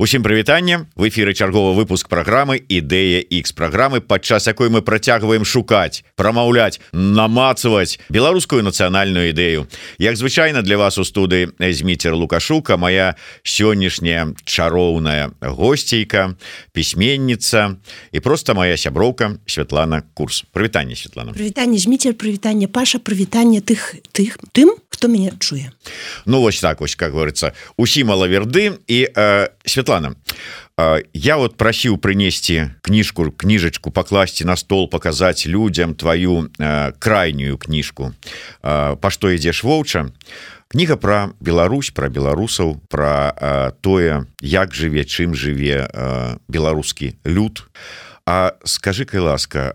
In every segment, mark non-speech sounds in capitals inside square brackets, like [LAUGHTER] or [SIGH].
Усім прывітанне. В эфиры чарговы выпуск программы ідэя X программы падчас якой мы працягваем шукаць прамаўляць намацаваць беларускую нацыянальную ідэю. Як звычайна для вас у студыі зміцер лукашука моя сённяшняя чароўная гостейка пісьменніца і просто моя сяброўка Святлана курс. Прывітанне Святлана. Прывітанне зміцер прывітанне Паша прывітанне тых тых тым хто мяне чуе Ну вось так вось как говорится усі малаверды і э, Святлана Светлана я вот просіў прынесці кніжку кніжачку пакласці на стол показать людям твою крайнюю кніжку па што ідзеш воўча кніга про Беларусь про беларусаў про тое як жыве чым жыве беларускі люд. а А скажи кай ласка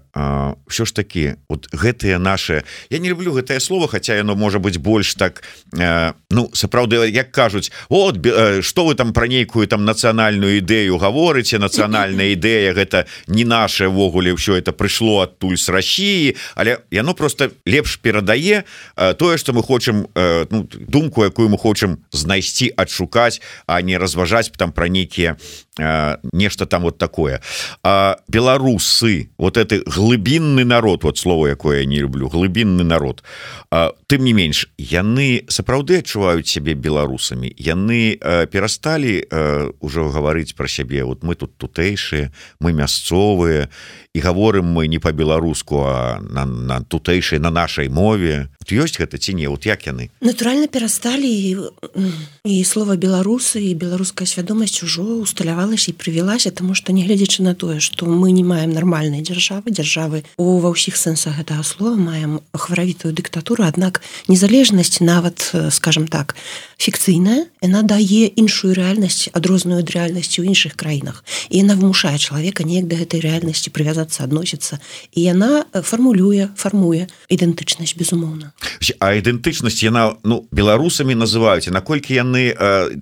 все ж таки вот гэтые наши я не люблю гэтае слово хотя яно можа быть больш так ну сапраўды як кажуць от что вы там про нейкую там нацыянальную ідэю гаворыце нацыянальная ідэя гэта не наше ввогуле все это прыйшло адтуль с Россиии але яно просто лепш перадае тое что мы хочам ну, думку якую мы хочам знайсці адшукаць а не разважаць там про нейкія нешта там вот такое. А беларусы вот это глыбінны народ вот слово якое я не люблю глыбінны народ. А, тым не менш яны сапраўды адчуваюць сябе беларусамі. Яны перасталі ўжо гаварыць про сябе. Вот мы тут тутэйшыя мы мясцовыя і гаворым мы не по-беларуску а на, на тутэйшай на нашай мове. Ёсць гэта ці не? Вот як яны? Натуральна перасталі і, і слова беларусы і беларуская свядомасць ужо усталявалася і прывялася тому что нягледзячы на тое что мы не маем нармальнай дзяржавы дзяржавы у ва ўсіх сэнсах гэтага слова маем хваравітую дыктатуру аднак незалежнасць нават скажем так фікцыйная яна дае іншую рэальнасць адрозную ад рэальнасці ў іншых краінах. І яна вымушае чалавека неяк да гэтай рэальнасці прывязацца адносіцца. І яна фармулюе фармуе ідэнтычнасць безумоўна. А ідэнтычнасць яна ну беларусамі называюць наколькі яны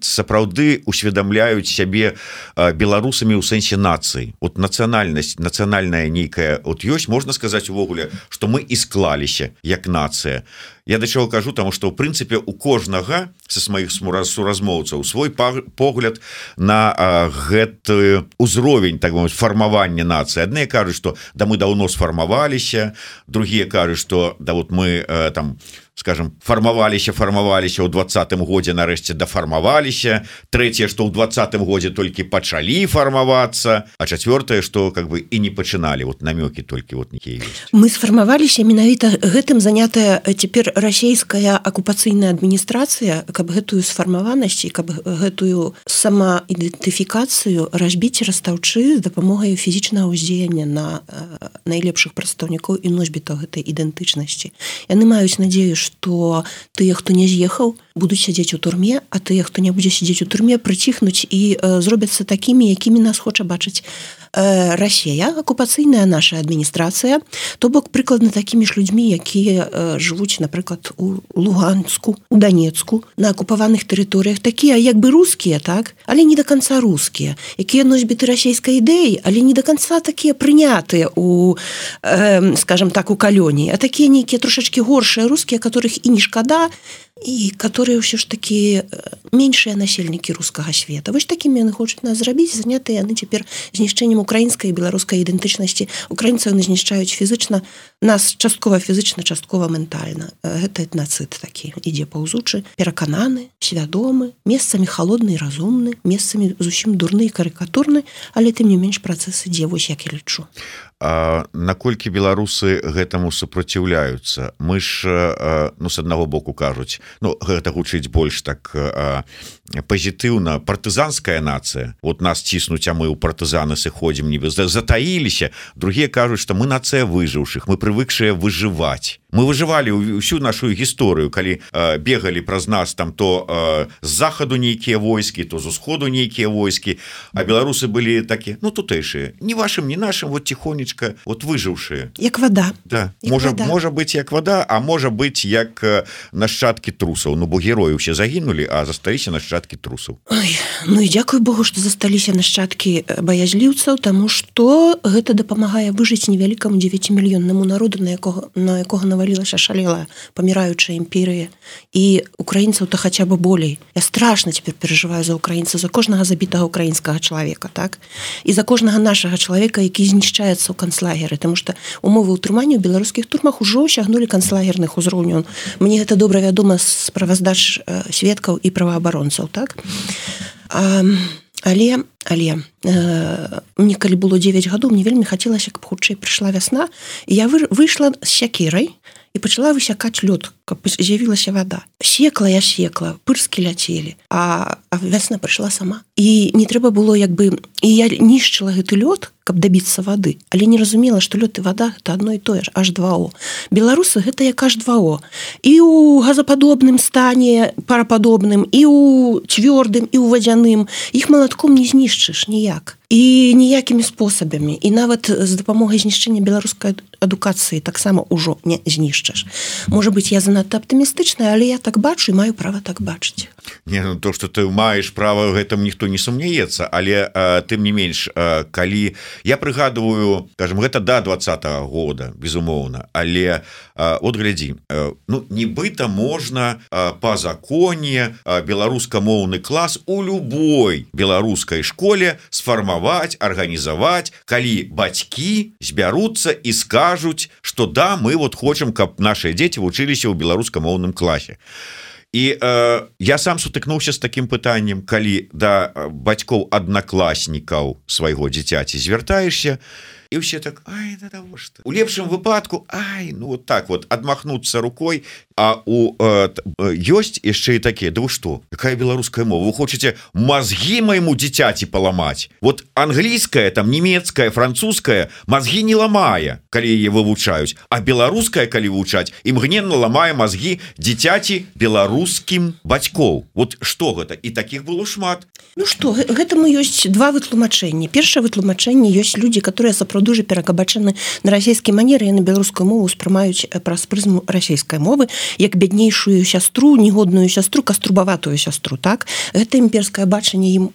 сапраўды усведамляюць сябе беларусамі ў сэнсе нацыі. Вот нацыянальнасць нацыянальная нейкая вот ёсць можна сказаць увогуле что мы і склаліся як нацыя я да чаго кажу тому что у прынцыпе у кожнага со сваіх суразмоўцаў свой погляд на гэты узровень так фармавання нацыі. Адныя кажуць что да мы даўно сфармаваліся другие кажуць что да вот мы там скажем фармаваліся фармаваліся ў двадцатым годзе нарэшце дафармаваліся трэцяе что ў двадцатым годзе толькі пачалі фармавацца. А чавёртае что как бы і не пачыналі. Вот намёкі толькі вот нейкія мы сфармаваліся менавіта гэтым занятая цяпер расійская акупацыйная адміністрацыя каб гэтую сфармаванасць каб гэтую самаідэнтыфікацыю разбіць растаўчы з дапамогай фізічнага ўздзеяння на найлепшых прадстаўнікоў і носьбіта гэтай ідэнтычнасці. Яны маюць надзею што тыя хто не з'ехаў будуць сядзець у турме а тыя хто не будзе сядзець у турме прыціхнуць і э, зробяцца такімі якімі нас хоча бачыць э, Расія акупацыйная наша адміністрацыя то бок прыкладна такімі ж людзьмі якія э, жывуць напрыклад у луганску у данецку на акупаваных тэрыторыях. Такія як бы рускія так але не до конца рускія якія носьбіты расійскай ідэі але не до конца такія прынятыя у э, скажем так у калёні а такія нейкія трошачки горшыя рускія которых і не шкада і которые ўсё ж таки меншыя насельнікі рускага света. Вось такімі яны хочуць нас зрабіць занятыя яны цяпер знішчэннем украінскай беларускай ідэнтычнасці. Украінцаў не знішчаюць фізычна нас часткова фізычна часткова ментальна. Гэта этнацыт такі. Ідзе паўзучы перакананы свядомы месцамі холодны разумны месцамі зусім дурны карыкатурны але тым не менш працэс ідзе вось як я лічу наколькі беларусы гэтаму супраціўляюцца? Мы ж ну с аднаго боку кажуць Ну гэта гучыць больш так пазітыўна партызанская нацыя. Вот нас ціснуць а мы ў партызаны сыходзім нібы затаіліся. Другія кажуць што мы нацыя выжыўшых мы прывыкшыя выжываць. Мы выжывалі ўсю нашу гісторыю. Калі э, бегалі праз нас там то з захаду нейкія войскі то з усходу нейкія войскі а беларусы былі такі ну тутэйшыя. Не вашим не нашим вот тихонечка кніжачка вот выжыўшая як вода. Да. Можа вода. можа быть як вода а можа быть як нашчадкі трусаў Ну бо героі усе загінулі а засталіся нашчадкі трусаў Ну і дзякую Богу што засталіся нашчадкі баязліўцаў тому что гэта дапамагае выжыць невялікаму 9 мільённаму народу на якога на якога навалілася шалела паміраючая імперыя і украінцаў то хаця бы болей. Я страшно цяпер перажываю за украінца за кожнага забітага украінскага чалавека так? І за кожнага нашага чалавека які знішчаецца ў канцлагеры тому что умовы ўтрымання ў беларускіх турмах ужо сягнулі канцлагерных узроўняў мне гэта добра вядома справаздач сведкаў і праваабаронцаў так? А але але э, мне калі было 9 гадоў мне вельмі хацелася каб хутчэй прыйшла вясна я вы, выйшла з сякерай і пачала высякаць лёд каб з'явілася вода секла я секла пырскі ляцелі а, а вясна прыйшла сама. І не трэба было як бы і я нішчыла гэты лёд каб дабіцца вады але не разумела што лёд і вода это одно і тое ж аж два о. Беларусы гэта як аж два о. І у газападобным стане парападобным і у цвёрдым і ў вадзяным. Іх малатком не знішчыш ніяк. І ніякімі спосабамі. І нават з дапамогай знішчэння беларускай адукацыі таксама ўжо не знішчаш можа быть я занадта аптымістычная але я так бачу і маю права так бачыць. Не ну, то что ты маеш права гэтым ніхто не сумнеецца але а, тым не менш а, калі я прыгадываю скажем гэта да, два -го года безумоўна але а, от глядзі а, ну нібыта можна а, по законе беларускамоўны клас у любой беларускай школе сфармаваць арганізаваць калі бацькі збяруцца і скажуць что да мы вот хочам каб наши дзеці вучыліся ў беларускамоўным класе і э, я сам сутыкнуўся з таким пытаннем калі да бацькоў аднакласнікаў свайго дзіцяці звяртаешься і все так ай, да что у лепшым выпадку Ай ну вот так вот адмахнуться рукой а у ёсць э, яшчэ і такие да вы что какая беларуская мова? Вы хочете мозги моему дзіцяці паламаць? Вот англійская там немецкая французская мозги не ламае калі яе вывучаюць. А беларуская калі вывучаць імгненна ламае мозги дзіцяці беларускім бацькоў. Вот что гэта? І таких было шмат. Ну что гэтаму ёсць два вытлумачэнні. Першае вытлумачэнне ёсць люди которые сапраўды дужа перакабачаны на расійскі манеры на беларускую мову успрымаюць праз прызму расійскай мовы як бяднейшую сястру негодную сястру каструбаватую сястру так? Гэта імперскае бачанне ім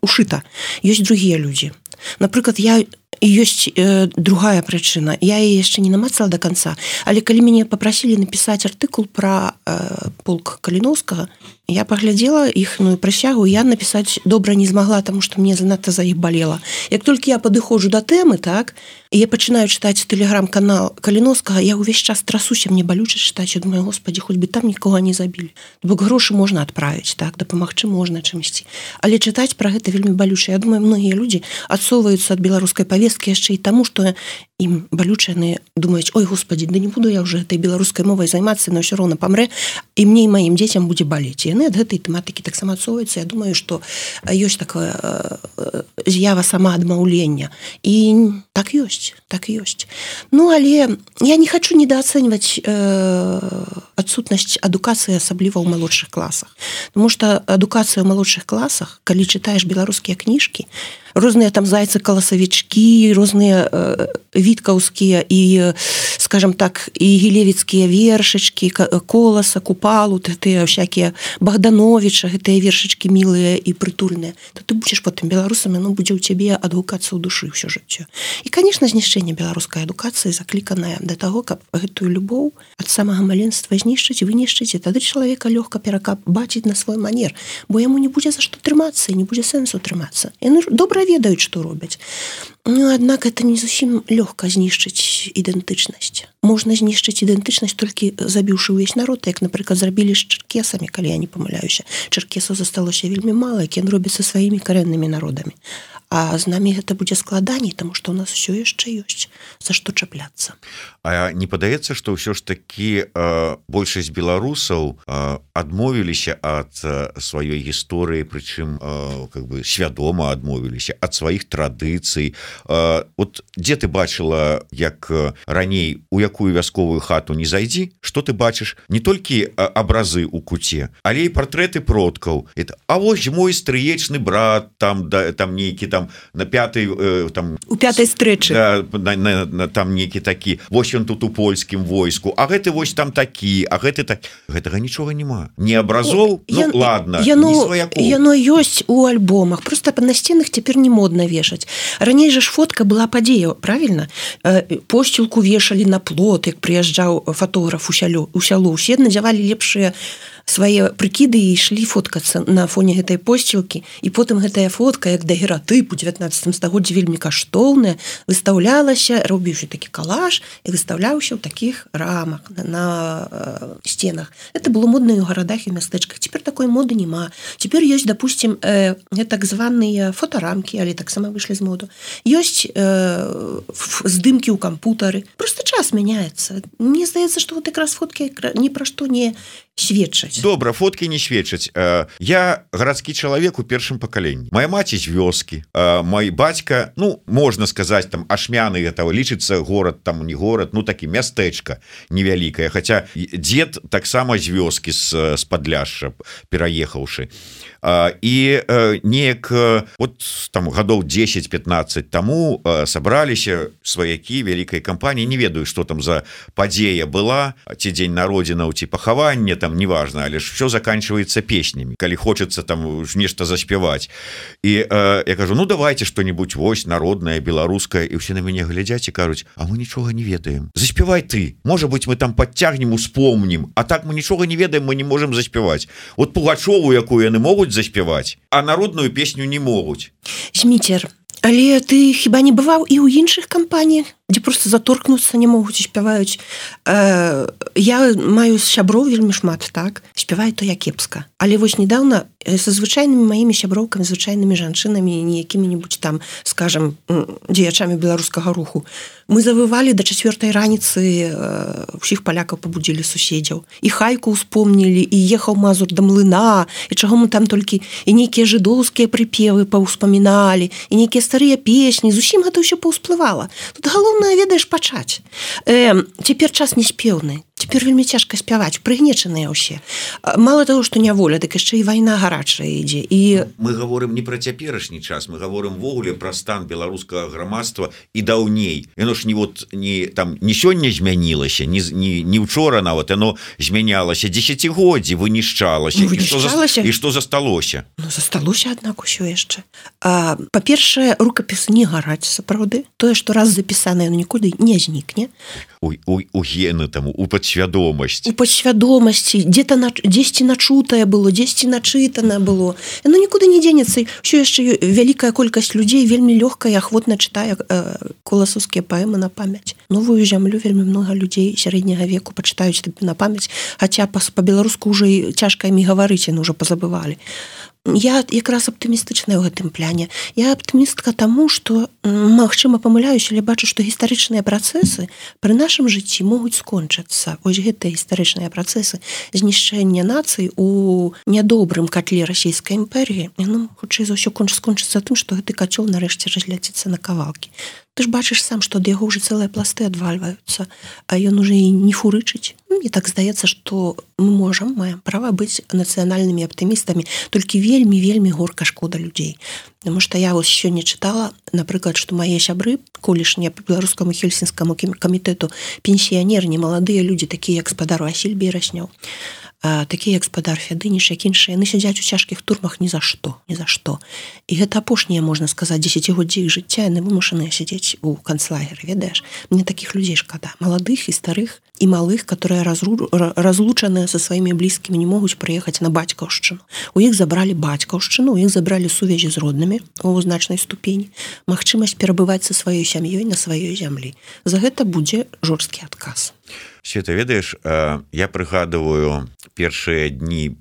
ушыта. Ёсць другія людзі. Напрыклад я ёсць э, другая прычына. Я яшчэ не намацала до конца але калі мяне попрасілі напісаць артыкул про э, полк каліновскага я паглядзела іхную прысягу я напісаць добра не змагла тому что мне занадта за іх балела як толькі я падыходжу да тэмы так я пачынаю чытаць телеграм-канал каліновскага я ўвесь час трасуся мне балюча чытаць думаю Господі хоць бы там нікога не забілі бок грошы можна адправіць так дапамагчы можна чымсьці. Але чытаць про гэта вельмі балюча. Я думаю многія людзі адсоўваюцца ад беларускай павесткі яшчэ і таму что ім балючаны думаюць Ой Господі да не буду я уже этой беларускай мовай займацца но ўсё роўна памрэ і мне і маім дзецям будзе балець яны ад гэтай тэматыкі таксама адсоўваюцца Я думаю что ёсць такое з'ява самаадмаўлення і так ёсць так ёсць Ну але я не хочу недооцэньваць э, адсутнасць адукацыі асабліва ў малодшых класах потому что адукацыя ў малодшых класах калі чытаеш беларускія кніжкі розныя там зайцы каласавічкі розныя э, віткаўскія і скажем так і гілевіцкія вершачкі коласа купалу тыя всякие богдановича гэтыя вершачки мілыя і прытульныя то ты будзеш потым беларусамі ну будзе ў цябе адгукацца ў душы ўсё жыццё і конечно знішчэнне беларускай адукацыі закліканая да таго каб гэтую любоў ад самага маленства знішчыць вынішчыць тады чалавека лёгка перакап бачыць на свой манер. Бо яму не будзе за што трымацца не будзе сэнсу трымацца яны добра ведаюць што робяць Ну, аднак это не зусім лёгка знішчыць ідэнтычнасць можна знішчыць ідэнтычнасць толькі забіўшы ўвесь народ як напрыклад зрабілі з чаркесамі калі я не памыляюся чаркесаў засталося вельмі мала які робіцца сваімі карэннымі народамі А з намі гэта будзе складаней тому что у нас все яшчэ ёсць за што чапляцца. А не падаецца что ўсё ж такі э, большасць беларусаў э, адмовіліся ад э, сваёй гісторыі прычым э, как бы свядома адмовіліся ад сваіх традыцый. Э, вот дзе ты бачыла як раней у якую вясковую хату не зайдзі что ты бачыш? Не толькі абразы у куце але і партрэты продкаў. А вось мой стрыечны брат там да там нейкі там там на пятой э, там у пятой встречы да, на, на, на, там некі такі вось он тут у польскім войску А гэты вось там такі А гэты так гэтага нічога няма. Не абразоў ну, я, ладно яно, яно ёсць у альбомах просто па насценах цяпер не модна вешаць. Раней жа ж фотка была падзея правильно э, посцілку вешалі на плот як прыязджаў фотограф у сялю у сялу усе надзявалі лепшыя свае прыкіды і ішлі фоткацца на фоне гэтай посцілкі і потым гэтая фотка як да гератыпу 19 стагоддзя вельмі каштоўная выставлялася рабіўшы такі калаж і выставляўся ў такіх рамах на, на э, сценах это было модна ў гарадах і мястэчках цяпер такой моды няма цяпер ёсць допустим э, так званыя фотарамкі але таксама выйшлі з моду. Ёсць э, здымкі ў кампутары просто час мяняецца мне здаецца што вот якраз фоткі ні пра што не сведчаць. Добра фотки не сведчаць. Э, я гарадскі чалавек у першым пакаленні. Моя маці з вёскі э, мой бацька ну можна сказаць там ашмяны этого лічыцца город там не город ну такі мястэчка невялікая хотя дзед таксама з вёскі з з падляшша пераехаўшы і неяк вот там гадоў 10-15 таму сабраліся сваякі вялікай кампаніі не ведаю что там за падзея была ці дзень народзінаў ці пахаванне там неважно але ж все заканчивается песнями калі хочется там нешта заспяваць і я кажу ну давайте что-нибудь вось народная беларуская і все на мяне глядзяць і кажуць А мы нічога не ведаем. Заспявай ты. Может быть мы там подцягнем успомнім А так мы нічога не ведаем мы не можем заспяваць вот пугачову якую яны могуць заспяваць а народную песню не могуць. Зміцер але ты хіба не бываў і ў іншых кампаніях дзе просто заторкнуцца не могуць спяваюць э, я маю сяброў вельмі шмат так. Спяваю то я кепска. Але вось недавно са звычайнымі маімі сяброўкамі звычайнымі жанчынамі не якімі-нибудь там скажем дзеячамі беларускага руху мы завывалі до чавёртай раніцы усіх палякаў пабудзілі суседзяў. І хайку успомнілі і ехаў мазур да млына і чаго мы там толькі і нейкія жыдоўскія прыпевы паўспаміналі і нейкія старыя песні. Зусім гэта ўсё паўсплывала. Тут галоўнае ведаеш пачаць э, цяпер час не спеўны цяпер вельмі цяжка спяваць прыгнечаныя ўсе. Мало того что няволя так яшчэ і вайна гарачая ідзе і мы говорим не про цяперашні час мы говорим ввогуле про стан беларускага грамадства і даўней. Яно ж не вот не там не сёння змянілася не не, не учора нават яно змянялася десятгоддзі вынішчалася. І что засталося? Ну, засталося аднак усё яшчэ. Па-першае рукапіс не гараць сапраўды. Тое что раз запісанае нікуды не знікне у гены там у падсвядомасць. У падсвядомасці. Где-то на дзесьці начутае было дзесьці начытана было. Ну нікуды не дзенецца. Що яшчэ вялікая колькасць людзей вельмі лёгкая ахвотна чытае э, коласаўскія паэмы на памяць. Новую зямлю вельмі много людзей сярэдняга веку пачытаюць на памяць. Хаця па-беларуску уже цяжка імі гаварыць яны уже пазабывалі я якраз аптымістычная ў гэтым пляне. Я аптымістка таму что Мачыма памыляюсь але бачу што гістарычныя працэсы пры нашым жыцці могуць скончыцца ось гэтыя гістарычныя працэсы знішчэння нацый у нядобрым катле расійскай імперіі ну хутчэй за ўсё конч скончыцца тым што гэты кацёл нарэшце разляціцца на кавалкі ты ж бачыш сам што ад яго ўжо цэлыя пласты адвальваюцца а ён уже і не фурычыць і так здаецца што мы можам маем права быць нацыянальнымі аптымістамі толькі вельмі вельмі горка шкода людзей Таму што я вось сёння чытала напрыклад што мае сябры колішнія по беларускаму хельсінскаму камітэту пенсіянер не маладыя людзі такія як спадар Васіль берасняў такі гаспадар фядыніш як іншыя яны сядзяць у цяжкіх турмах ні за што ні за што і гэта апошняе можна сказаць десятгоддзі іх жыцця яны вымушаныя сядзець у канцлагер ведаеш мне таких людзей шкада маладых і старых і малых которые разру разлучаныя со сваімі блізкімі не могуць прыехаць на бацькаўшчыну у іх забралі бацькаўшчыну іх забралі сувязі з роднымі у значнай ступені. Мачымасць перабываць са сваёй сям'ёй на сваёй зямлі. За гэта будзе жорсткі адказ все это ведаеш я прыгадываю першыя дні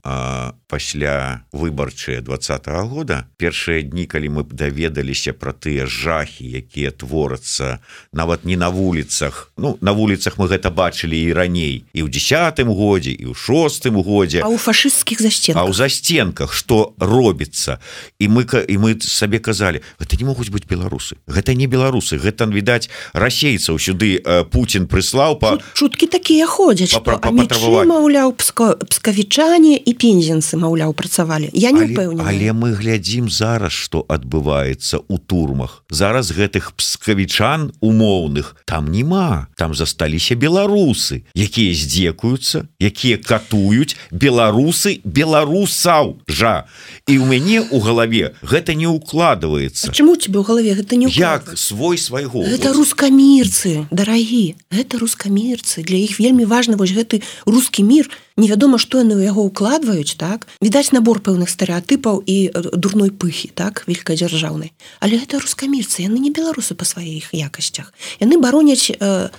пасля выбарчыя двадцатого года. Першыя дні калі мы даведаліся про тыя жахі якія творацца нават не на вуліцах. Ну на вуліцах мы гэта бачылі і раней. І ў десятым годзе і ў шостым годзе. У фашысцкіх засцен а ў засценках что робіцца? І мы і мы сабе казалі это не могуць быть беларусы. Гэта не беларусы. Гэта відаць расейцаў сюды Путін прыслаў по шуткі такія ходзяць маўляў пскавічане і пензенцы маўляў працавалі. Я не упэўнена але, мы глядзім зараз что адбываецца у турмах. Зараз гэтых пскавічан умоўных там няма. Там засталіся беларусы якія здзекуюцца якія катуюць беларусы беларусаў. Жа! І у мяне у галаве гэта не укладывается чему тебе у галаве гэта не як свой свайго это рускамірцы дарагі гэта рускамірцы для іх вельмі важно вось гэты русский мир невядома што яны ў яго укладваюць так? Відаць набор пэўных стэеатыпаў і дурной пыхі так великкадзяржаўнай але гэта рускамірцы яны не беларусы па сваіх якасцях. Яны бароняць э,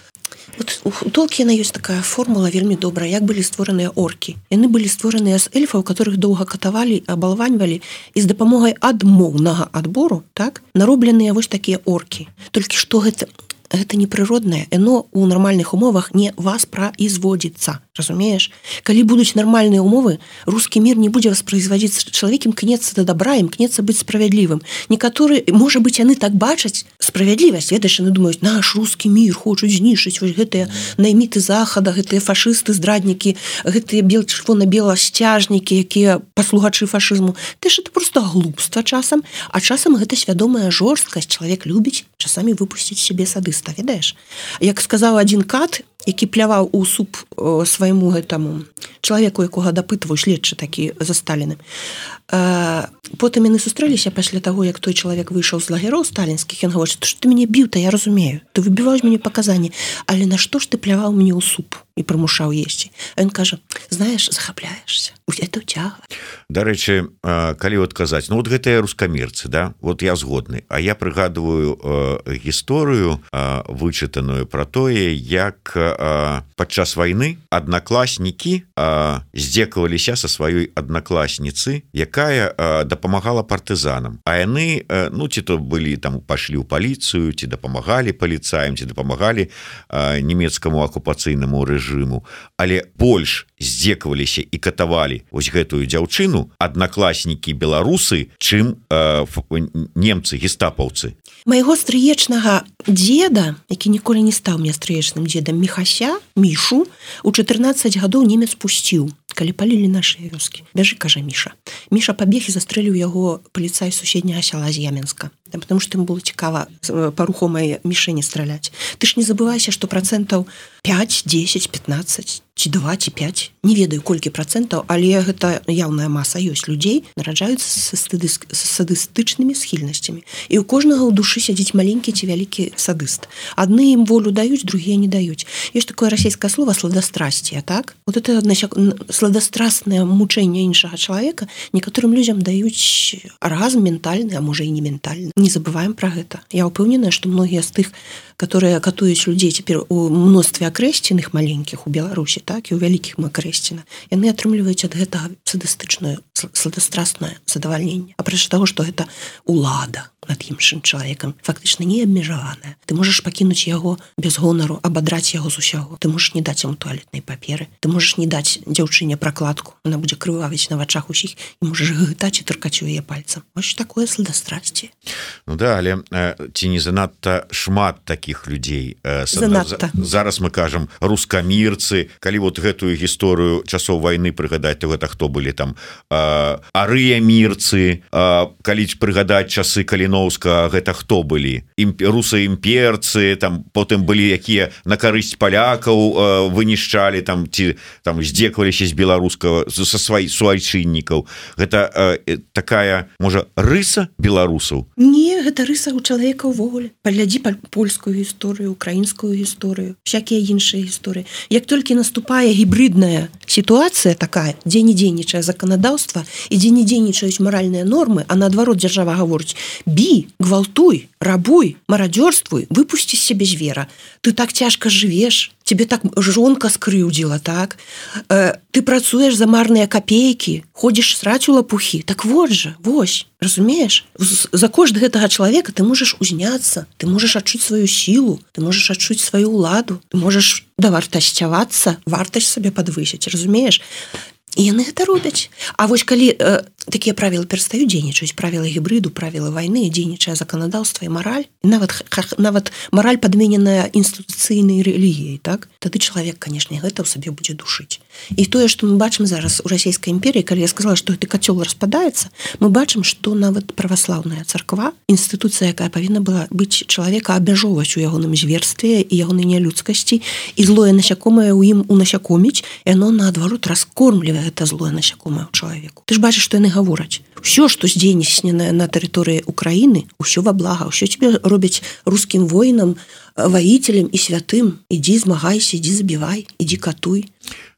у толкіна ёсць такая формула вельмі добрая як былі створаныя оркі. Яны былі створаныя з эльфаў которых доўга катавалі абалваньвалі і з дапамогай адмоўнага адбору так наробленыя вось такія оркі. Толькі што гэта гэта непрыроднае яно у нармальных умовах не вас праізводзіцца разумееш калі будуць нармальныя умовы русский мир не будзе воспроизводиться. Чалавек імкнецца да добра імкнецца быць справядлівым некаторы можа быть яны так бачаць справядлівасць ведаеш яны думаюць наш русский мир хочуць знішыць вось гэтыя найміты захада гэтыя фашысты здраднікі гэтыя бел чырвона-бела сцяжнікі якія паслугачы фашызму ты ж это просто глупства часам а часам гэта свядомая жорсткасць чалавек любіць часамі выпусціць себе садыста проста ведаеш як сказаў один кат які пляваў у суп свайму гэтаму чалавеку якога дапытваў следчы такі за сталіны потым яны сустрэліся пасля таго як той чалавек выйшаў з лагероў сталінскіх ён гаворыць што ты мяне біў то я разумею ты выбіваеш мяне паказанні але нашто ж ты пляваў мне ў суп і прымушаў есці? Ён кажа знаеш захапляешься это цяга дарэчы калі вот казаць ну вот гэтыя рускамерцы да вот я згодны а я прыгадываю гісторыю вычытаную про тое як падчас войны аднакласнікі здзекаваліся со сваёй аднакласніцы якая дапамагала партызанам а яны ну ці то былі там пашлі ў паліцыю ці дапамагалі паліцаем ці дапамагалі нямецкаму акупацыйнаму рэжыму але больш здзекаваліся і катавалі вось гэтую дзяўчыну аднакласнікі беларусы чым э, немцы гестапаўцы майго стрыечнага деда які ніколі не стаў мне стрыечным дзедам мехася мішу у 14 гадоў немец пусціў калі палілі нашыя вёскі. Бяжы кажа міша. Міша пабег і застрэліў яго паліцай суседняга сяла з яменска потому что ім было цікава па рухомай мішэні страляць. Ты ж не забывайся что процентаў 5 10 15 ці 2 ці 5 не ведаю колькі процентаў але гэта яўная маса ёсць людзей нараджаюцца са стыды садыстычнымі схільнасцямі. І у кожнага ў душы сядзіць маленькі ці вялікі садыст. Адны ім волю даюць другія не даюць. Ёсць такое расійскае слово сладастрасція так? Вот это сладастрастнае мучэнне іншага чалавека некаторым людзям даюць раз ментальны а можа і не ментальны не забываем про гэта я упэўненая что многія з тых которые катуюць людзей цяпер у мностве акрэсценых маленькіх у беларусі так і у вялікіх макрэсціна яны атрымліваюць ад гэтага садыстычную сладастрастное задавальненне апрэч того что гэта улада над іншым чалавекам фактычна не абмежаваная ты можаш пакінуць яго без гонару абадраць яго з усяго. Ты можаш не даць ему туалетнай паперы. Ты можаш не даць дзяўчыне пракладку она будзе крывавіць на вачах усіх і можаш гытаць і таркаць у яе пальцам. Вось такое сладастрасці Ну да але ці не занадта шмат таких людзей зараз мы кажам рускамірцы. Калі вот гэтую гісторыю часоў войны прыгадаць то гэта хто былі там? Арыя мірцы калі прыгадаць часы калі Івановска гэта хто былі? Імперусы імперцы там потым былі якія на карысць палякаў э, вынішчалі там ці там здзекаваліся з беларускага са свай суайчыннікаў. Гэта э, такая можа рыса беларусаў? Не гэта рыса у чалавека ўвогуле. Паглядзі польскую гісторыю украінскую гісторыю всякія іншыя гісторыі. Як толькі наступае гібридная сітуацыя такая дзе не дзейнічае заканадаўства і дзе не дзейнічаюць маральныя нормы а наадварот дзяржава гаворыць бі гвалтуй рабуй марадзёрствуй выпусці сябе звера. Ты так цяжка жывеш тебе так жонка скрыўдзіла так? Э, ты працуеш за марныя копейкі ходзіш сраць у лапухі так вот жа вось разумееш за кошт гэтага чалавека ты можаш узняцца ты можаш адчуць сваю сілу ты можаш адчуць сваю ўладу ты можаш да вартасцявацца вартасць сабе подвысіць разумееш яны гэта робяць А вось калі э, такія правілы перастаюць дзейнічаюць правілы гібрыду правілы вайны дзейнічае заканадаўства і мараль. Нават нават мараль падмененая інстытуцыйнай рэлігіяй так? Тады чалавек канешне гэта ў сабе будзе душыць. І тое што мы бачым зараз у расійскай імперіі калі я сказала што гэты кацёл распадаецца мы бачым што нават праваслаўная царква інстытуцыя якая павінна была быць чалавека абмяжоўваць у ягоным зверстве і ягонай нялюдскасці і злое насякомае ў ім унасякоміць яно наадварот раскормлівае это злое насякомае ў чалавеку. Ты ж бачыш што яны гавораць. Все что здзейсненае на тэрыторыі Украіны ўсё во блага ўсё тебе робяць рускім воінам ваителем і святым. Ідзі змагайся ідзі забівай ідзі катуй.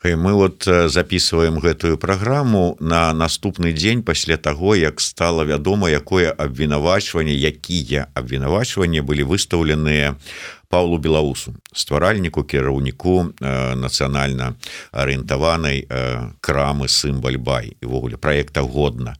Мы вот записываем гэтую праграму на наступны дзень пасля таго як стала вядома якое абвінавачванне якія абвінавачванні былі выстаўленыя Павлу белаусу стваральніку кіраўніку нацыянальна арыентаванай крамы сымбальбай івогуле проекта годна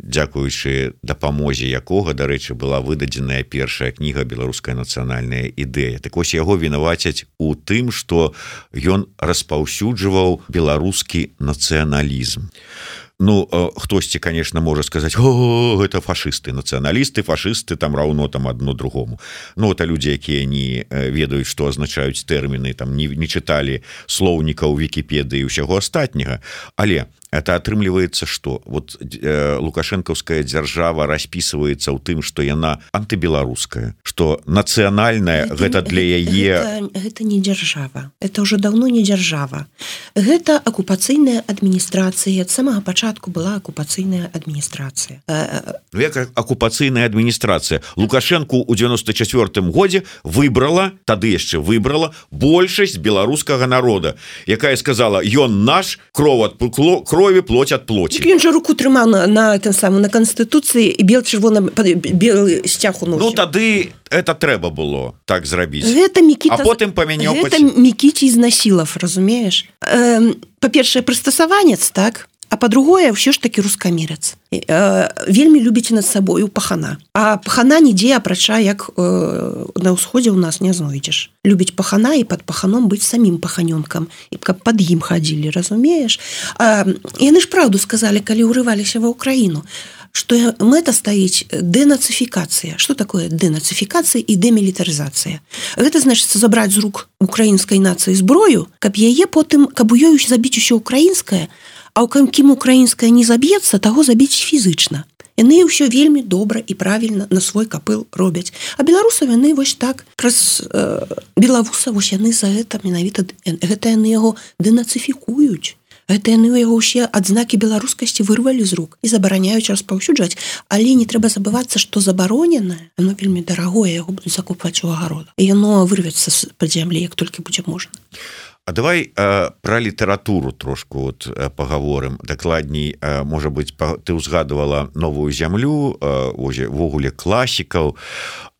дзякуючы дапамозе якога дарэчы была выдадзеная першая кніга беларуская нацыянальная ідэя так вось яго вінавацяць у тым что ён распаўсюджваў беларускі нацыяналізм. а ну хтосьці конечно можа сказать о это фашисты нацыяналісты фашисты там раўно там одно другому Ну это люди якія не ведаюць что означаюць тэрміны там не, не чыталі слоўніка у вкіпедыі ўсяго астатняга але это атрымліваецца что? Вот э, лукашэнкаўская дзяржава распісваецца ў тым что яна антыбеларуская что нацыянальная гэта, для яе гэта не дзяржава это уже давно не дзяржава гэта акупацыйная адміністрацыя ад самага пачатку была акупацыйная адміністрацыя ну, як акупацыйная адміністрацыя лукашенко у 94 годзе выбрала тады яшчэ выбрала большасць беларускага народа якая сказала ён наш кров от кровь крові плоть от плоти. Ён же руку трымаў на, на тем самым на конституцыі і бел чырвона белый сцяг у ну тады это трэба было так зрабіць гэта мікіта потым памяняў мікіці з насілов разумееш э, па-першае прыстасаванец так а по-другое ўсё ж таки рускамерец э, вельмі любіць над сабою пахана. А пахана нідзе апрача як э, на ўсходзе у нас не знойдзеш. Любіць пахана і под паханом быць самім паханёнкам. І каб под ім хадзілі разумееш? Яны ж праўду сказали калі ўрываліся ва ўкраіну что мэта стаіць дэнацыфікацыя что такое дэнацыфікацыя і дэмілітарызацыя гэта значится забраць з рук украінскай нацыі зброю каб яе потым каб у ёю забіць усё украінскае а А ў кім украінская не заб'ецца таго забіць фізычна. Яны ўсё вельмі добра і правільна на свой капыл робяць. А беларусаў яны вось так праз э, белавуса вось яны за гэта менавіта гэта яны яго дэнацыфікуюць. Гэта яны ў яго ўсе адзнакі беларускасці вырвалі з рук і забараняюць распаўсюджваць, але не трэба забывацца, што забароненае оно вельмі дарагое яго будуць закупаць у агарода. І яно вырвецца з-пад зямлі, як толькі будзе можна. А давай э, про літаратуру трошку вот паговорым. Дакладней э, можа быть па, ты ўзгадывала новую зямлю ввогуле э, класікаў.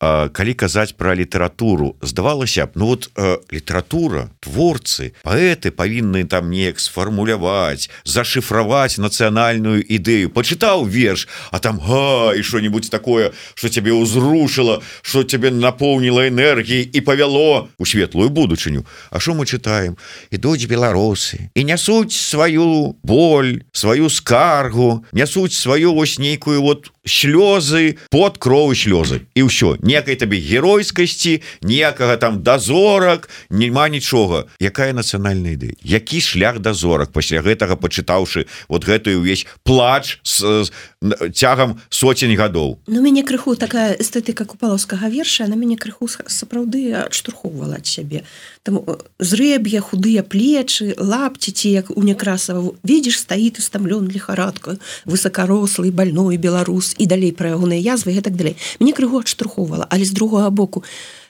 Э, калі казаць про літаратуру здавалася б ну вот э, літаратура творцы паэты павінны там неяк сфармуляваць зашифраваць нацыянальную ідэю. Почытаў верш а там га і что-нибудь такое что тебе ўзрушыла что тебе напоўніла энергіі і павяло у светлую будучыню А що мы читаем ідуць беларусы і нясуць сваю боль сваю скаргу нясуць сваю вось нейкую вот слёзы под крову слёзы. І ўсё. Некай табе геройскасці ніякага там дазорак няма нічога. Якая нацыянальная ідэя? Які шлях дазорак? Пасля гэтага пачытаўшы вот гэтую увесь плач с, с цягам соцень гадоў. Ну мяне крыху такая эстэтыка купалаўскага верша на мяне крыху сапраўды адштурхоўвала ад сябе. Там зрэб'я худыя плечы лапціці як у некрасава видишь стаіт стамлён лихарадка высокарослый больной беларус і далей пра ягоныя язвы і так далей. Мне крыгу адштурхоўвала але з другога боку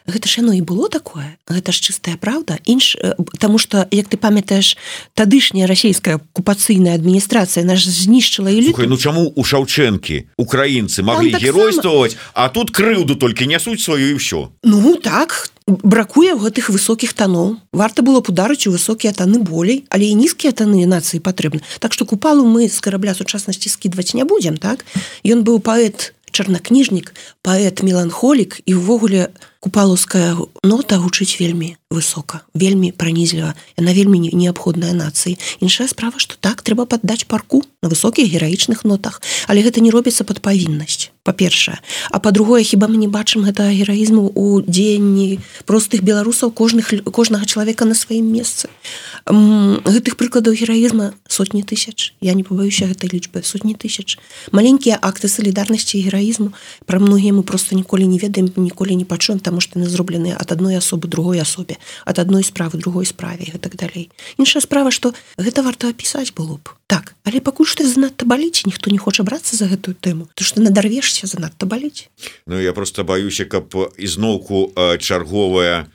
гэта ж яно і было такое. Гэта ж чыстая праўда. Інш тому что як ты памятаеш тадышняя расійская акупацыйная адміністрацыя наш знішчыла і ну чаму у шаўчэнкі украінцы могли геройствовать сам... а тут крыўду толькі нясуць сваю і ўсё? Ну так. Бракуе гэтых высокіх таноў. Варта было б ударыць у высокія таны болей але і нізкія таны нацыі патрэбны. Так что купалу мы з карабля сучаснасці скідваць не будзем так? Ён быў паэт чарнакніжнік паэт меланхолік і ўвогуле купалаўская нота гучыць вельмі высока вельмі пранізліва. Яна вельмі неабходная нацыі. Іншая справа что так трэба паддаць парку на высокіх гераічных нотах. Але гэта не робіцца под павіннасць па-першае. А по-другое хіба мы не бачым гэта гераізму у дзеянні простых беларусаў кожных кожнага чалавека на сваім месцы гэтых прыкладаў гераізма сотні тысяч. Я не пабаюся гэтай лічбы. Сотні тысяч. Маленькія акты салідарнасці гераізму пра многія мы просто ніколі не ведаем ніколі не пачуем таму што яны зробленыя ад адной асобы другой асобе ад адной справы другой справе так далей. Іншая справа што гэта варта апісаць было б так але пакуль што занадта баліць ніхто не хоча брацца за гэтую тэму. То што надарвешся занадта баліць? Ну я просто баюся каб ізноўку чарговая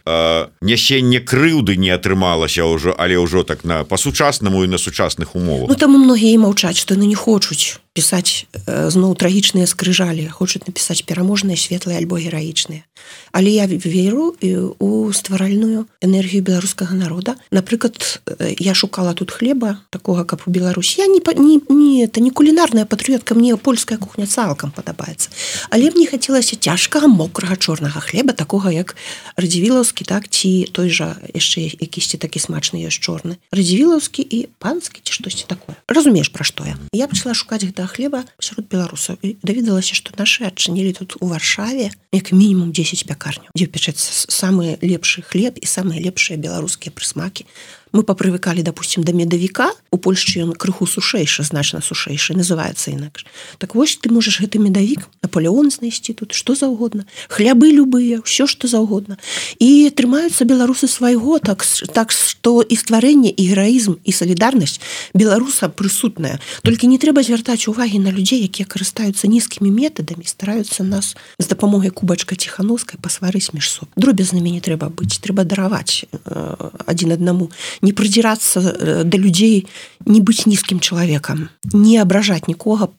нясенне крыўды не атрымалася ўжо але ўжо так на па-сучаснаму і на сучасных умовах. Ну, таму многія маўчаць што яны не хочуць пісаць зноў трагічныя скрыжалі. Хочуць напісаць пераможныя светлыя альбо гераічныя. Але я веру у стваральную энергію беларускага народа. Напрыклад я шукала тут хлеба такога каб у Беларусь я не не, не это не кулінарная патрыётка мне польская кухня цалкам падабаецца. Але мне хацелася цяжкага мокрага чорнага хлеба такога як радзівілаўскі так ці той жа яшчэ якісьці такі смачны ёсць чорны. Радзівілаўскі і панскі ці штосьці такое. Разумееш пра што я. Я пачала шукаць гэта хлеба сярод беларусаў і даведалася што нашы адчынілі тут у варшаве як мінімум 10 пякарню дзе пячацца самы лепшы хлеб і самыя лепшыя беларускія прысмакі мы папрывыкалі допустим до медавіка. У Польшчы ён крыху сушэйшы значна сушэйшы называется інакш. Так вось ты можаш гэты медавік наполеон знайсці тут что заўгодна. Хлябы любыя все что заўгодна. І трымаюцца беларусы свайго так так что і стварэнне і гераізм і салідарнасць беларуса прысутная. Толькі не трэба звяртаць увагі на людзей якія карыстаюцца нізкімі метадамі стараюцца нас з дапамогай кубачка ціхановскай пасварыць між соб. Дробязнымі не трэба быць трэба дараваць э, адзін аднаму не прыдзірацца э, да людзей не быць нізкім чалавекам не абражаць нікога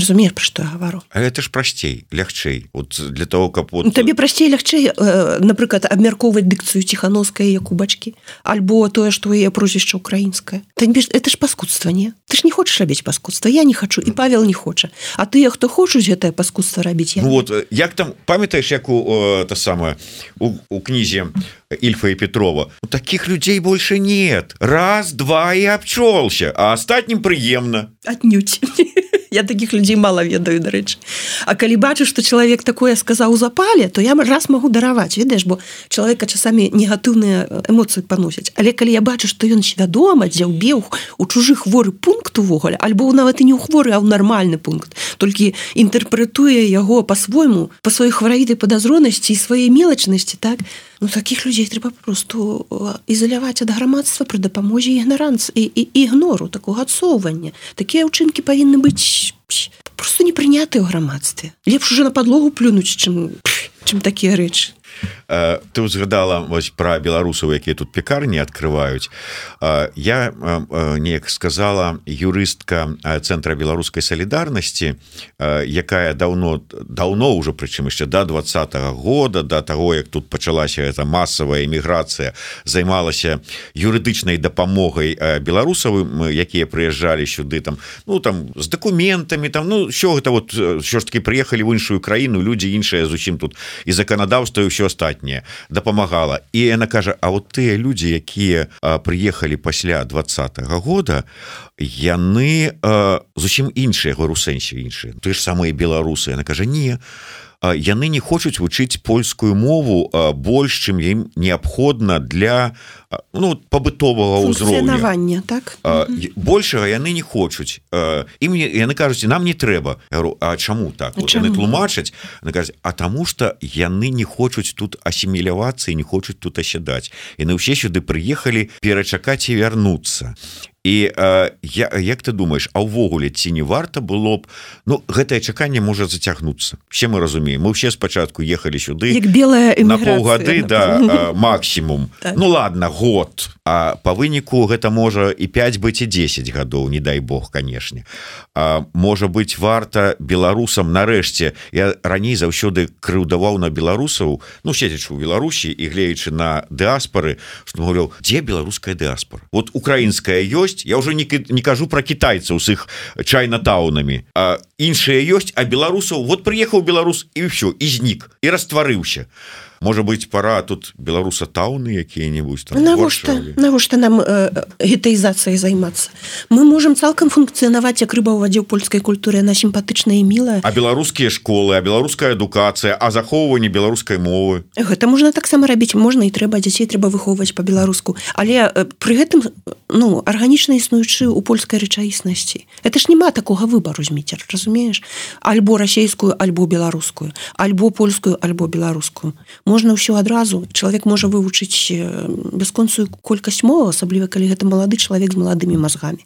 разумееш пра што я гавару А это ж прасцей лягчэй. Вот для того каб вот... Ну, табе прасцей лягчэй э, напрыклад абмяркоўваць дыкцыю ціхановская як кубачкі альбо тое што яе прозвішча украінскае это ж паскудства не? Ты ж не хочаш рабіць паскудства я не хочу і павел не хоча А тыя хто хочуць гэтае паскудства рабіць ну, вот як там памятаеш як у та самае у, у кнізе ільфа і Петрова? У таких людзей больше нет. Раз два і абчолся а астатнім прыемна аднюць [LAUGHS] я таких людзей мало ведаю дарэчы А калі бачу что чалавек такое сказаў запале то я раз могу дараваць ведаеш бо чалавека часамі негатыўныя эмоцыі паносяць але калі я бачу что ён свядома дзе ўбег у чужы хворы пункт увогуле альбо нават і не ў хворы а ў нармальны пункт толькі інтэрпрэтуе яго по-свойму по сваёй хваравітай падазронасці і сваей мелачнасці так ну таких людзей трэба просто ізаляваць ад грамадства пры дапамозе ігнаранц і, і ігнору такого адсоўвання такія ўчынкі павінны быць просто не прыняты ў грамадстве лепш уже на подлогу плюнуць чым чым такія рэчы ты узгадала вось пра беларусаў якія тут пекарні открываюць э, я э, неяк сказала юрыстка цэнтра беларускай салідарнасці якая давно давно уже прычым яшчэ до два -го года до того як тут пачалася эта масавая эміграцыя займалася юрыдычнай дапамогай беларусавым якія прыязджалі сюды там ну там з документамі там ну що гэта вот що ж таки приехали в іншую краіну люди іншыя зусім тут і заканадаўства ўсё астатняе дапамагала. І яна кажа А вот тыя людзі якія прыехалі пасля двадцатого года яны зусім іншыя говорю сэнсе іншыя. Ты ж самыя беларусы яна кажа не а яны не хочуць вучыць польскую мову больш чым ім неабходна для ну пабытовага ўзроўня так? Большага яны не хочуць. І мне яны кажуць нам не трэба говорю, А чаму так? Вот, яны тлумачаць А таму что яны не хочуць тут асімілявацца і не хочуць тут асядаць на ўсе сюды прыехалі перачакаць і вярнуцца і э, я як ты думаешь а ўвогуле ці не варта было б? Ну гэтае чаканне можа зацягнуцца. Все мы разумеем мы все спачатку ехалі сюды як белая на полгады да максимум [LAUGHS] так. ну ладно год. А по выніку гэта можа і 5 быць і 10 гадоў не дай Бог канешне. Можа быть варта беларусам нарэшце я раней заўсёды крыўдаваў на беларусаў ну седзячы у Беларусі і глеючы на дыаспоры что говорю дзе беларуская дыаспора вот украінская ёсць ёсць я уже не, не кажу про китайцаў с іх чайнатаунамі а іншыя ёсць а беларусаў вот прыехаў беларус і все і знік і растварыўся можа быть пора тут беларуса тауны якія-нибудь навошта? Навошта нам э, гетаізацыяй займацца мы можем цалкам функцыянаваць як рыба ў вадзе ў польскай культуры на сімпатычная мілая а беларускія школы а беларуская адукацыя а захоўванне беларускай мовы? Гэта можна таксама рабіць. Можна і трэба дзяцей трэба выхоўваць по-беларуску. Але э, при гэтым ну арганічна існуючы у польскай рэчаіснасці. Это ж няма такога выбару зміцер разумееш? Альбо расійскую альбо беларускую. Альбо польскую альбо беларускую можна ўсё адразу. Чалавек можа вывучыць бясконцую колькасць мова асабліва калі гэта малады чалавек з маладымі мазгамі.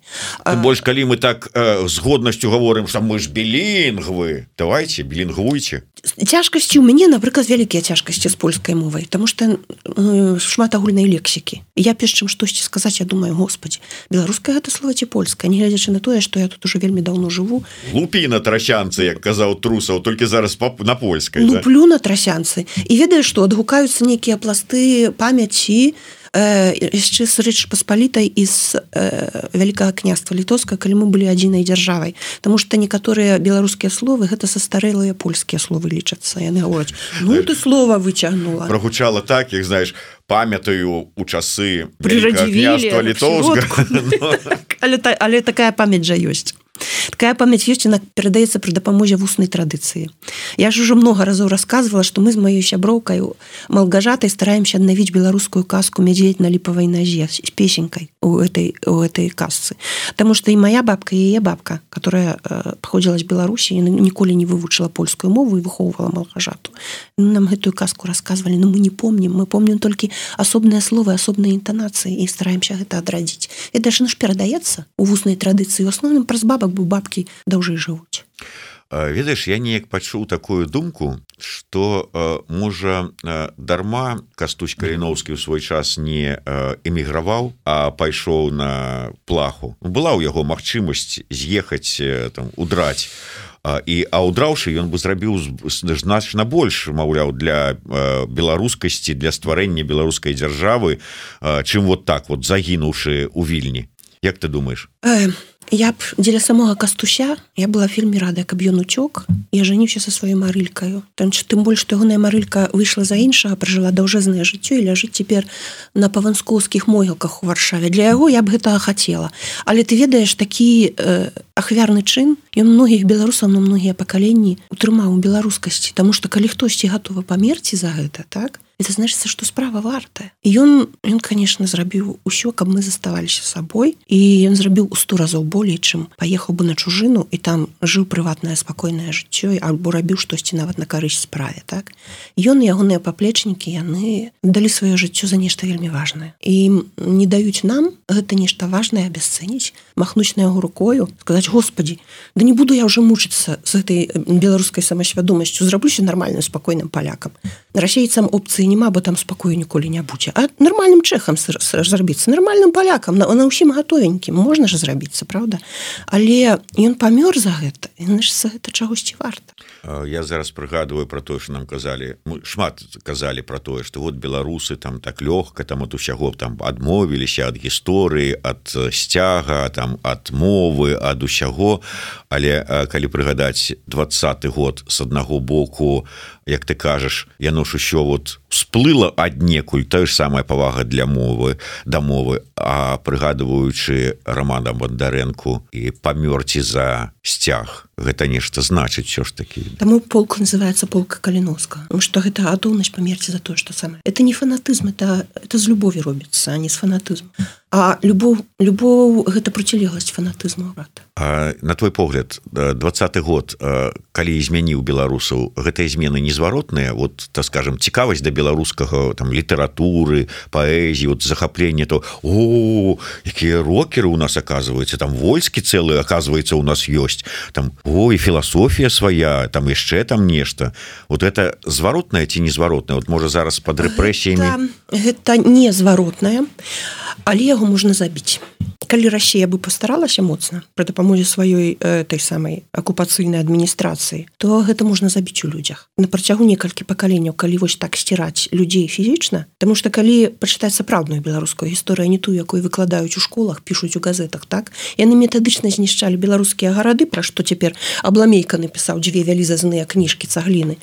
Больш калі мы так э, з годнасцю гаворым что мы ж білінгвы. Давайте білінгвуйце цяжкасці у мяне напрыклад вялікія цяжкасці з польскай мовай тому что э, шмат агульнай лексікі я пеш чым штосьці сказаць я думаю Господі беларуская гэта слова ці польская не глядзячы на тое что я тут уже вельмі давно жыву. Лупі на трасянцы як казаў трусаў толькі зараз пап на польскай луплю да? на трасянцы. І ведаеш што адгукаюцца нейкія пласты памяці яшчэ з рэч паспалітай з э, вялікага княства літоўска калі мы былі адзінай дзяржавай Таму што некаторыя беларускія словы гэта састарэлыя польскія словы лічацца яны гавораць ну ты слова выцягнула прогучала так як знаешь памятаю у часы літоўска але, але такая памяць жа ёсць такая памяць ёсць она перадаецца пры дапамозе вуснай традыцыі я ж уже много разоў рассказывала что мы з маёй сяброўкаю малгажатай стараемся аднавіць беларускую казку мядзедь на ліпавай назе з песенькай у этой у этой касцы Таму что і моя бабка яе бабка которая паходзіла з беларусі ніколі не вывучыла польскую мову і выхоўвала малгажату нам гэтую казку рассказывалі но мы не помним. Мы помним толькі асобныя словы асобныя інтанацыі і стараемся гэта адрадзіць і даже наш перадаецца у вуснай традыцыі асноўным праз бабак бо бабкі даўжэй жывуць ведаеш я неяк пачуў такую думку что можа дарма кастусь каліновскі ў свой час не эміграваў а пайшоў на плаху. Была ў яго магчымасць з'ехаць там удраць і а ўдраўшы ён бы зрабіў значна больш маўляў для беларускасці для стварэння беларускай дзяржавы чым вот так вот загінуўшы у вільні. Як ты думаешь э, я б дзеля самога кастуся я была фільме рада каб ён уцёк я жаніўся со сваёй марылькаю там тым больш што ягоная марылька выйшла за іншага пражыла даўжэзнае жыццё і ляжыць цяпер на паванскоўскіх могілках у варшаве. Для яго я б гэтага хацела але ты ведаеш такі э, ахвярны чын ён многіх беларусаў на многія пакаленні утрымаў у беларускасці. Таму што калі хтосьці гатовы памерці за гэта так это значится что справа вартая. Ён ён конечно зрабіў усё каб мы заставаліся сабой. І ён зрабіў сто разоў болей чым паехаў бы на чужыну і там жыў прыватнае спакойнае жыццё альбо рабіў штосьці нават на карысць справе так? Ён ягоныя паплечнікі яны далі сваё жыццё за нешта вельмі важнае. І не даюць нам гэта нешта важное абясцэніць махнуць на яго рукою сказать Господі да не буду я уже мучыцца з этой беларускай самасвядомасцю зраблюся нормальным спакойным палякам. Расейцам опцыі няма бо там спакою ніколі не будзе а нормальным чэхам зрабіцца нормальным палякам на, на ўсім гатовенькім. Можна ж зрабіцца правда але ён памёр за гэта гэта чагосьці варта я зараз прыгадываю про тое что нам казалі мы шмат казалі про тое что вот беларусы там так лёгка там от усяго там адмовіліся ад гісторыі ад сцяга там ад мовы ад усяго. Але калі прыгадаць двадцаты год с аднаго боку як ты кажаш яно ж еще вот сплыла аднекуль тая ж самая павага для мовы да мовы а прыгадываючы романа бандарэнку і памёрці за сцяг. Гэта нешта значыць все ж таки таму полк называется полка каліновска что гэта адоўнасць памерці за тое что самое это не фанатызм это это з любові робіцца а не з фанатызм а любоў любоў гэта процілегласць фанатызму брата на твой погляд двадцатый год калі змяніў беларусаў гэтыя змены незваротныя? Вот так скажем цікавасць да беларускага там літаратуры паэзіі вот захапленне то о якія рокеры у нас оказывается там войскі цэлы оказывается у нас ёсць там ой філасофія свая там яшчэ там нешта вот это зваротная ці незваротная вот можа зараз под рэпрэсіямі? Гэта незваротная але яго можна забіць. Калі Росія бы постаралася моцна пры дапамозе сваёй э, той самай акупацыйнай адміністрацыі то гэта можна забіць у людзях. На працягу некалькі пакаленняў калі вось так сціраць людзей фізічна Таму что калі пачытаць сапраўдную беларускую гісторыю не ту якой выкладаюць у школах пишутць у газетах так яны метадычна знішчалі беларускія гарады пра што цяпер абламейка напісаў дзве вялізазныя кніжкі цагліны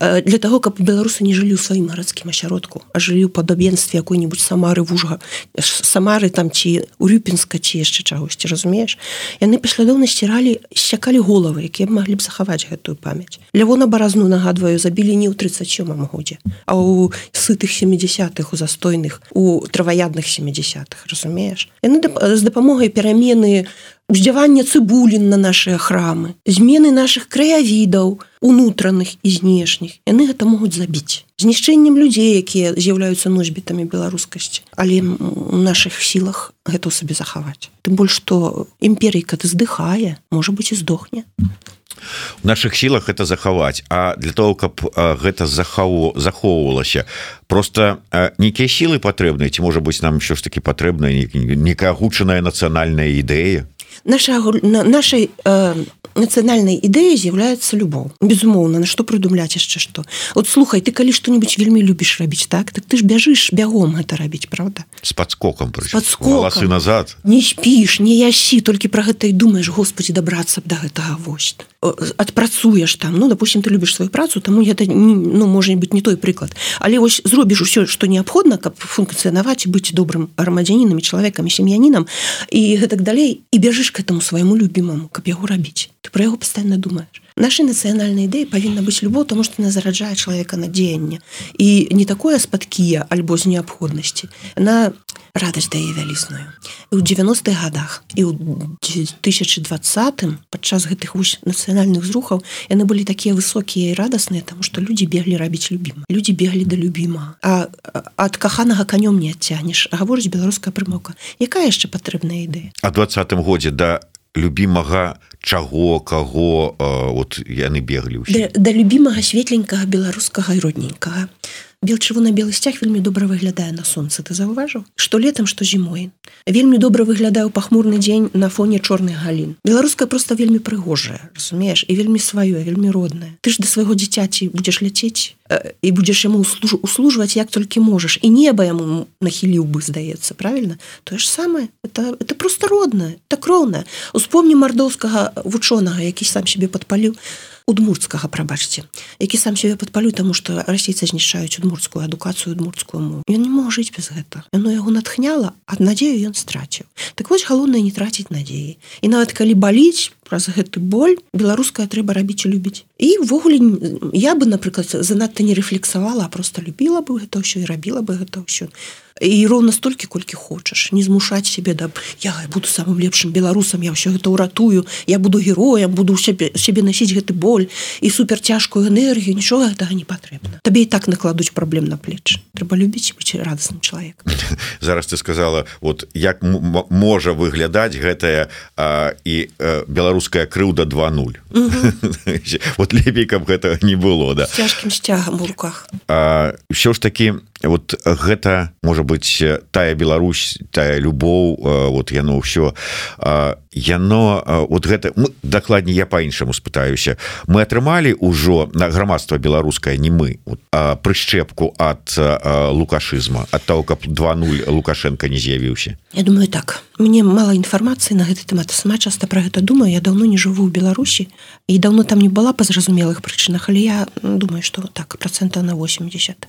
э, для того каб беларусы не жылі ў сваім гарадскім асяродку а жылі ў падабенстве якой-нибудь самары вужга самары там ці у рюпінска войска ці яшчэ чагосьці разумееш? Яны паслядоўна сціралі сякалі головы якія маглі б захаваць гэтую памяць. Лявона баразну нагадваю забілі не ў 37 годзе а у сытых 70-х у застойных у траваядных 70-х разумееш? Яны з дапамогай перамены уздзявання цыбулін на нашыя храмы змены наших краявідаў унутраных і знешніх. Яны гэта могуць забіць. Знішчэннем людзей якія з'яўляюцца носьбітамі беларускасці. Але у наших сілах гэта сабе захаваць. Тым больш што імперійка ты здыхае можа быть і здохне. У наших сілах это захаваць. А для того каб гэта захаву захоўвалася просто нейкія сілы патрэбныя ці можа быть нам що ж таки патрэбная некая агучаная нацыянальная ідэя наша нашай э, нацыянальнай ідэі з'яўляецца любоў безумоўна на што прыдумляць яшчэ што от слухай ты калі што-нибудь вельмі любіш рабіць так? Так ты ж бяжыш бягом гэта рабіць правда? С подскоком подскосы назад. Не спіш не ясі толькі про гэта і думаешь Господі дабрацца б до гэтага вось адпрацуеш там. Ну допустим ты любіш сваю працу таму это ну можа быть не той прыклад але вось зробіш усё што неабходна каб функцыянаваць быць добрым грамадзянінамі чалавекамі сем'янінам і гэтак далей і бяжыш к этому свайму любімаму каб яго рабіць ты про яго пастаянна думаешь наши нацыянальныя ідэі павінна быць любоў тому что на зараджае чалавека на дзеянне і не такое спадкія альбо з неабходнасці на радасць дае вялізную. Ў 90-х годах і ў 2020 падчас гэтых вось нацыянальных зрухаў яны былі такія высокія і радасныя тому что людзі беглі рабіць любім людзі беглі да любіма. А ад каханага канём не адцянеш гаворыць беларуская прымоўка якая яшчэ патрэбная ідэя? А двадцатым годзе да любімага чаго каго вот яны беглі да, да любімага светленькага беларускага і родненькага бел чырвона-белы сцяг вельмі добра выглядае на сонцы ты заўважыў што летом што зімой вельмі добра выглядаю пахмурны дзень на фоне чорных галін. Беларуская просто вельмі прыгожая разумееш і вельмі сваё вельмі родная ты ж да свайго дзіцяці будзеш ляцець і будзеш яму услуж услужваць як толькі можаш і неба яму нахіліў бы здаецца правильно? Тое ж самае это это просто родная так роўная успомні мардоўскага вучонага які сам себе падпаліў удмурцкага прабачце які сам себе падпалю тому что расейцы знішчаюць удмурцкую адукацыю удмурцкую мову. Ён не мог жыць без гэта яно яго натхняла ад надзею ён страціў так вось галоўнае не траціць надзеі і нават калі баліць праз гэты боль беларуская трэба рабіць і любіць. І ввогуле я бы напрыклад занадта не рэфлексавала просто любіла бы гэта ўсё і рабіла бы гэта ўсё. І роўна столькі колькі хочаш. Не змушаць себе да я буду самым лепшым беларусам я ўсё гэта ўратую я буду героем буду сябе сябе насіць гэты боль і супер цяжкую энергію нічога гэтага не патрэбна табе і так накладуць праблем на плеч трэба любіць быць радасным чалавек [LAUGHS] зараз ты сказала вот як можа выглядаць гэтая і беларуская крыўда 20 [LAUGHS] вот лепей каб гэта не было да. Цяжкім сцягам у руках. Ўсё ж таки вот гэта можа быть тая Беларусь тая любоў вот яно ўсё. Яно вот гэта дакладней я по-іншаму спытаюся. Мы атрымалі ўжо на грамадства беларускае не мы прышчэпку ад лукашызма ад того каб 20 лукашенко не з'явіўся? Я думаю так. Мне мало інфармацыі на гэты тэмат сама часта про гэта думаю. Я давно не жыву ў Беларусі і давно там не была па зразумелых прычынах але я думаю что так процента на 80 а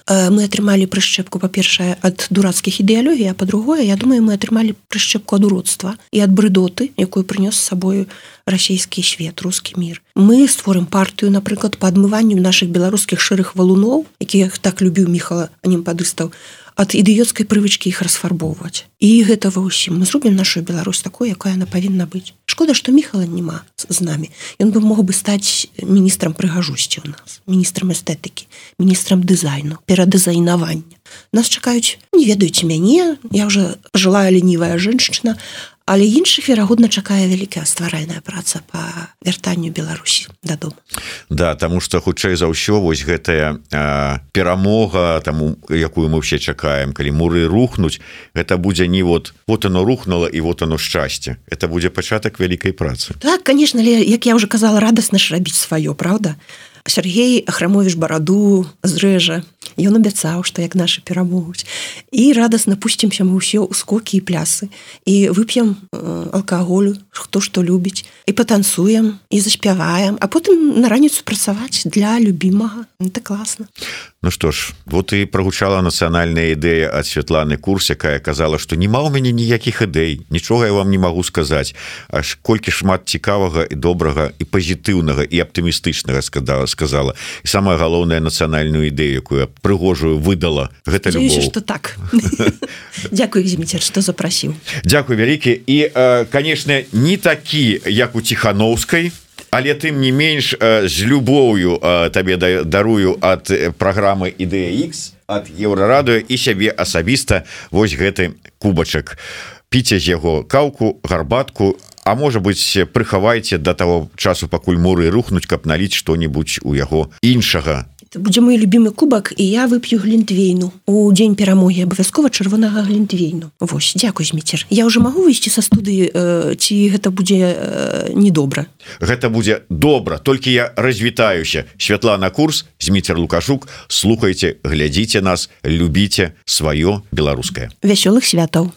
Э, мы атрымалі прышчэпку па-першае ад дурацкіх ідэалогій а па-другое Я думаю мы атрымалі прышчэпку ад уродства і ад брыдоты якую прынёс сабою расійскі свет рускі мір мы створым партыю напрыклад па адмыванню наших беларускіх шэрых валуноў якіх так любіў міхала анемпадыстаў ад ідыёцкай прывычкі іх расфарбоўваць і гэта ва ўсім мы зробім нашу Беларусь такой якая она павінна быць шкода что міхала няма з намі ён бы мог бы стаць міністрам прыгажусці у нас міністрам эстэтыкі міністрам дызайну перадызайнавання нас чакаюць не ведаюце мяне я уже жылая ленівая женщина але іншых верагодна чакае вялікая стваральная праца по вяртанню Беларусі дадому. Да тому что хутчэй за ўсё вось гэтая перамога таму якую мы все чакаем калі муры рухнуць это будзе не вот вот оно рухнуло і вот оно шчасце. Это будзе пачатак вялікай працы. Так конечно ли як я уже казала радостно ж рабіць сваё Праўда Сергей храмовіш бараду зрэжа ён абяцаў што як нашы перамогуць. І радасна пусцімся мы ўсё ў скокі і плясы. І вып'ем э, алкаголю хто што любіць. І патанцуем і заспяваем. А потым на раніцу працаваць для любімага. Это класна. Ну што ж вот і прогучала нацыянальная ідэя ад Святланы курс якая казала што няма ў мяне ніякіх ідэй нічога я вам не магу сказаць. Аж колькі шмат цікавага і добрага і пазітыўнага і аптымістычнага сказала сказала. І самая галоўная нацыянальную ідэю якую прыгожую выдала гэта что так. [LAUGHS] Дякую зіміцер что запрасіў. Дякую вялікі. І канешне не такі як у ціхановскай то але тым не менш з любоўю табе дарую ад праграмы ідэя X ад еўрарадыо і сябе асабіста. Вось гэты кубачак. Піце з яго каўку гарбатку А можа быть прыхавайце до того часу пакуль муры рухнуць каб наліць што-нибудь у яго іншага. Будзе мой любимы кубак і я вып'ю глінтвейну. У дзень перамогі абавязкова чырвонага глінтвейну. Вось дзякуй зміцер. Я уже магу выйсці са студыі э, ці гэта будзе э, недобра? Гэта будзе добра толькі я развітаюся. Святла на курс зміцер лукашук слухайте глядзіце нас любіце сваё беларускае. Вясёлых святаў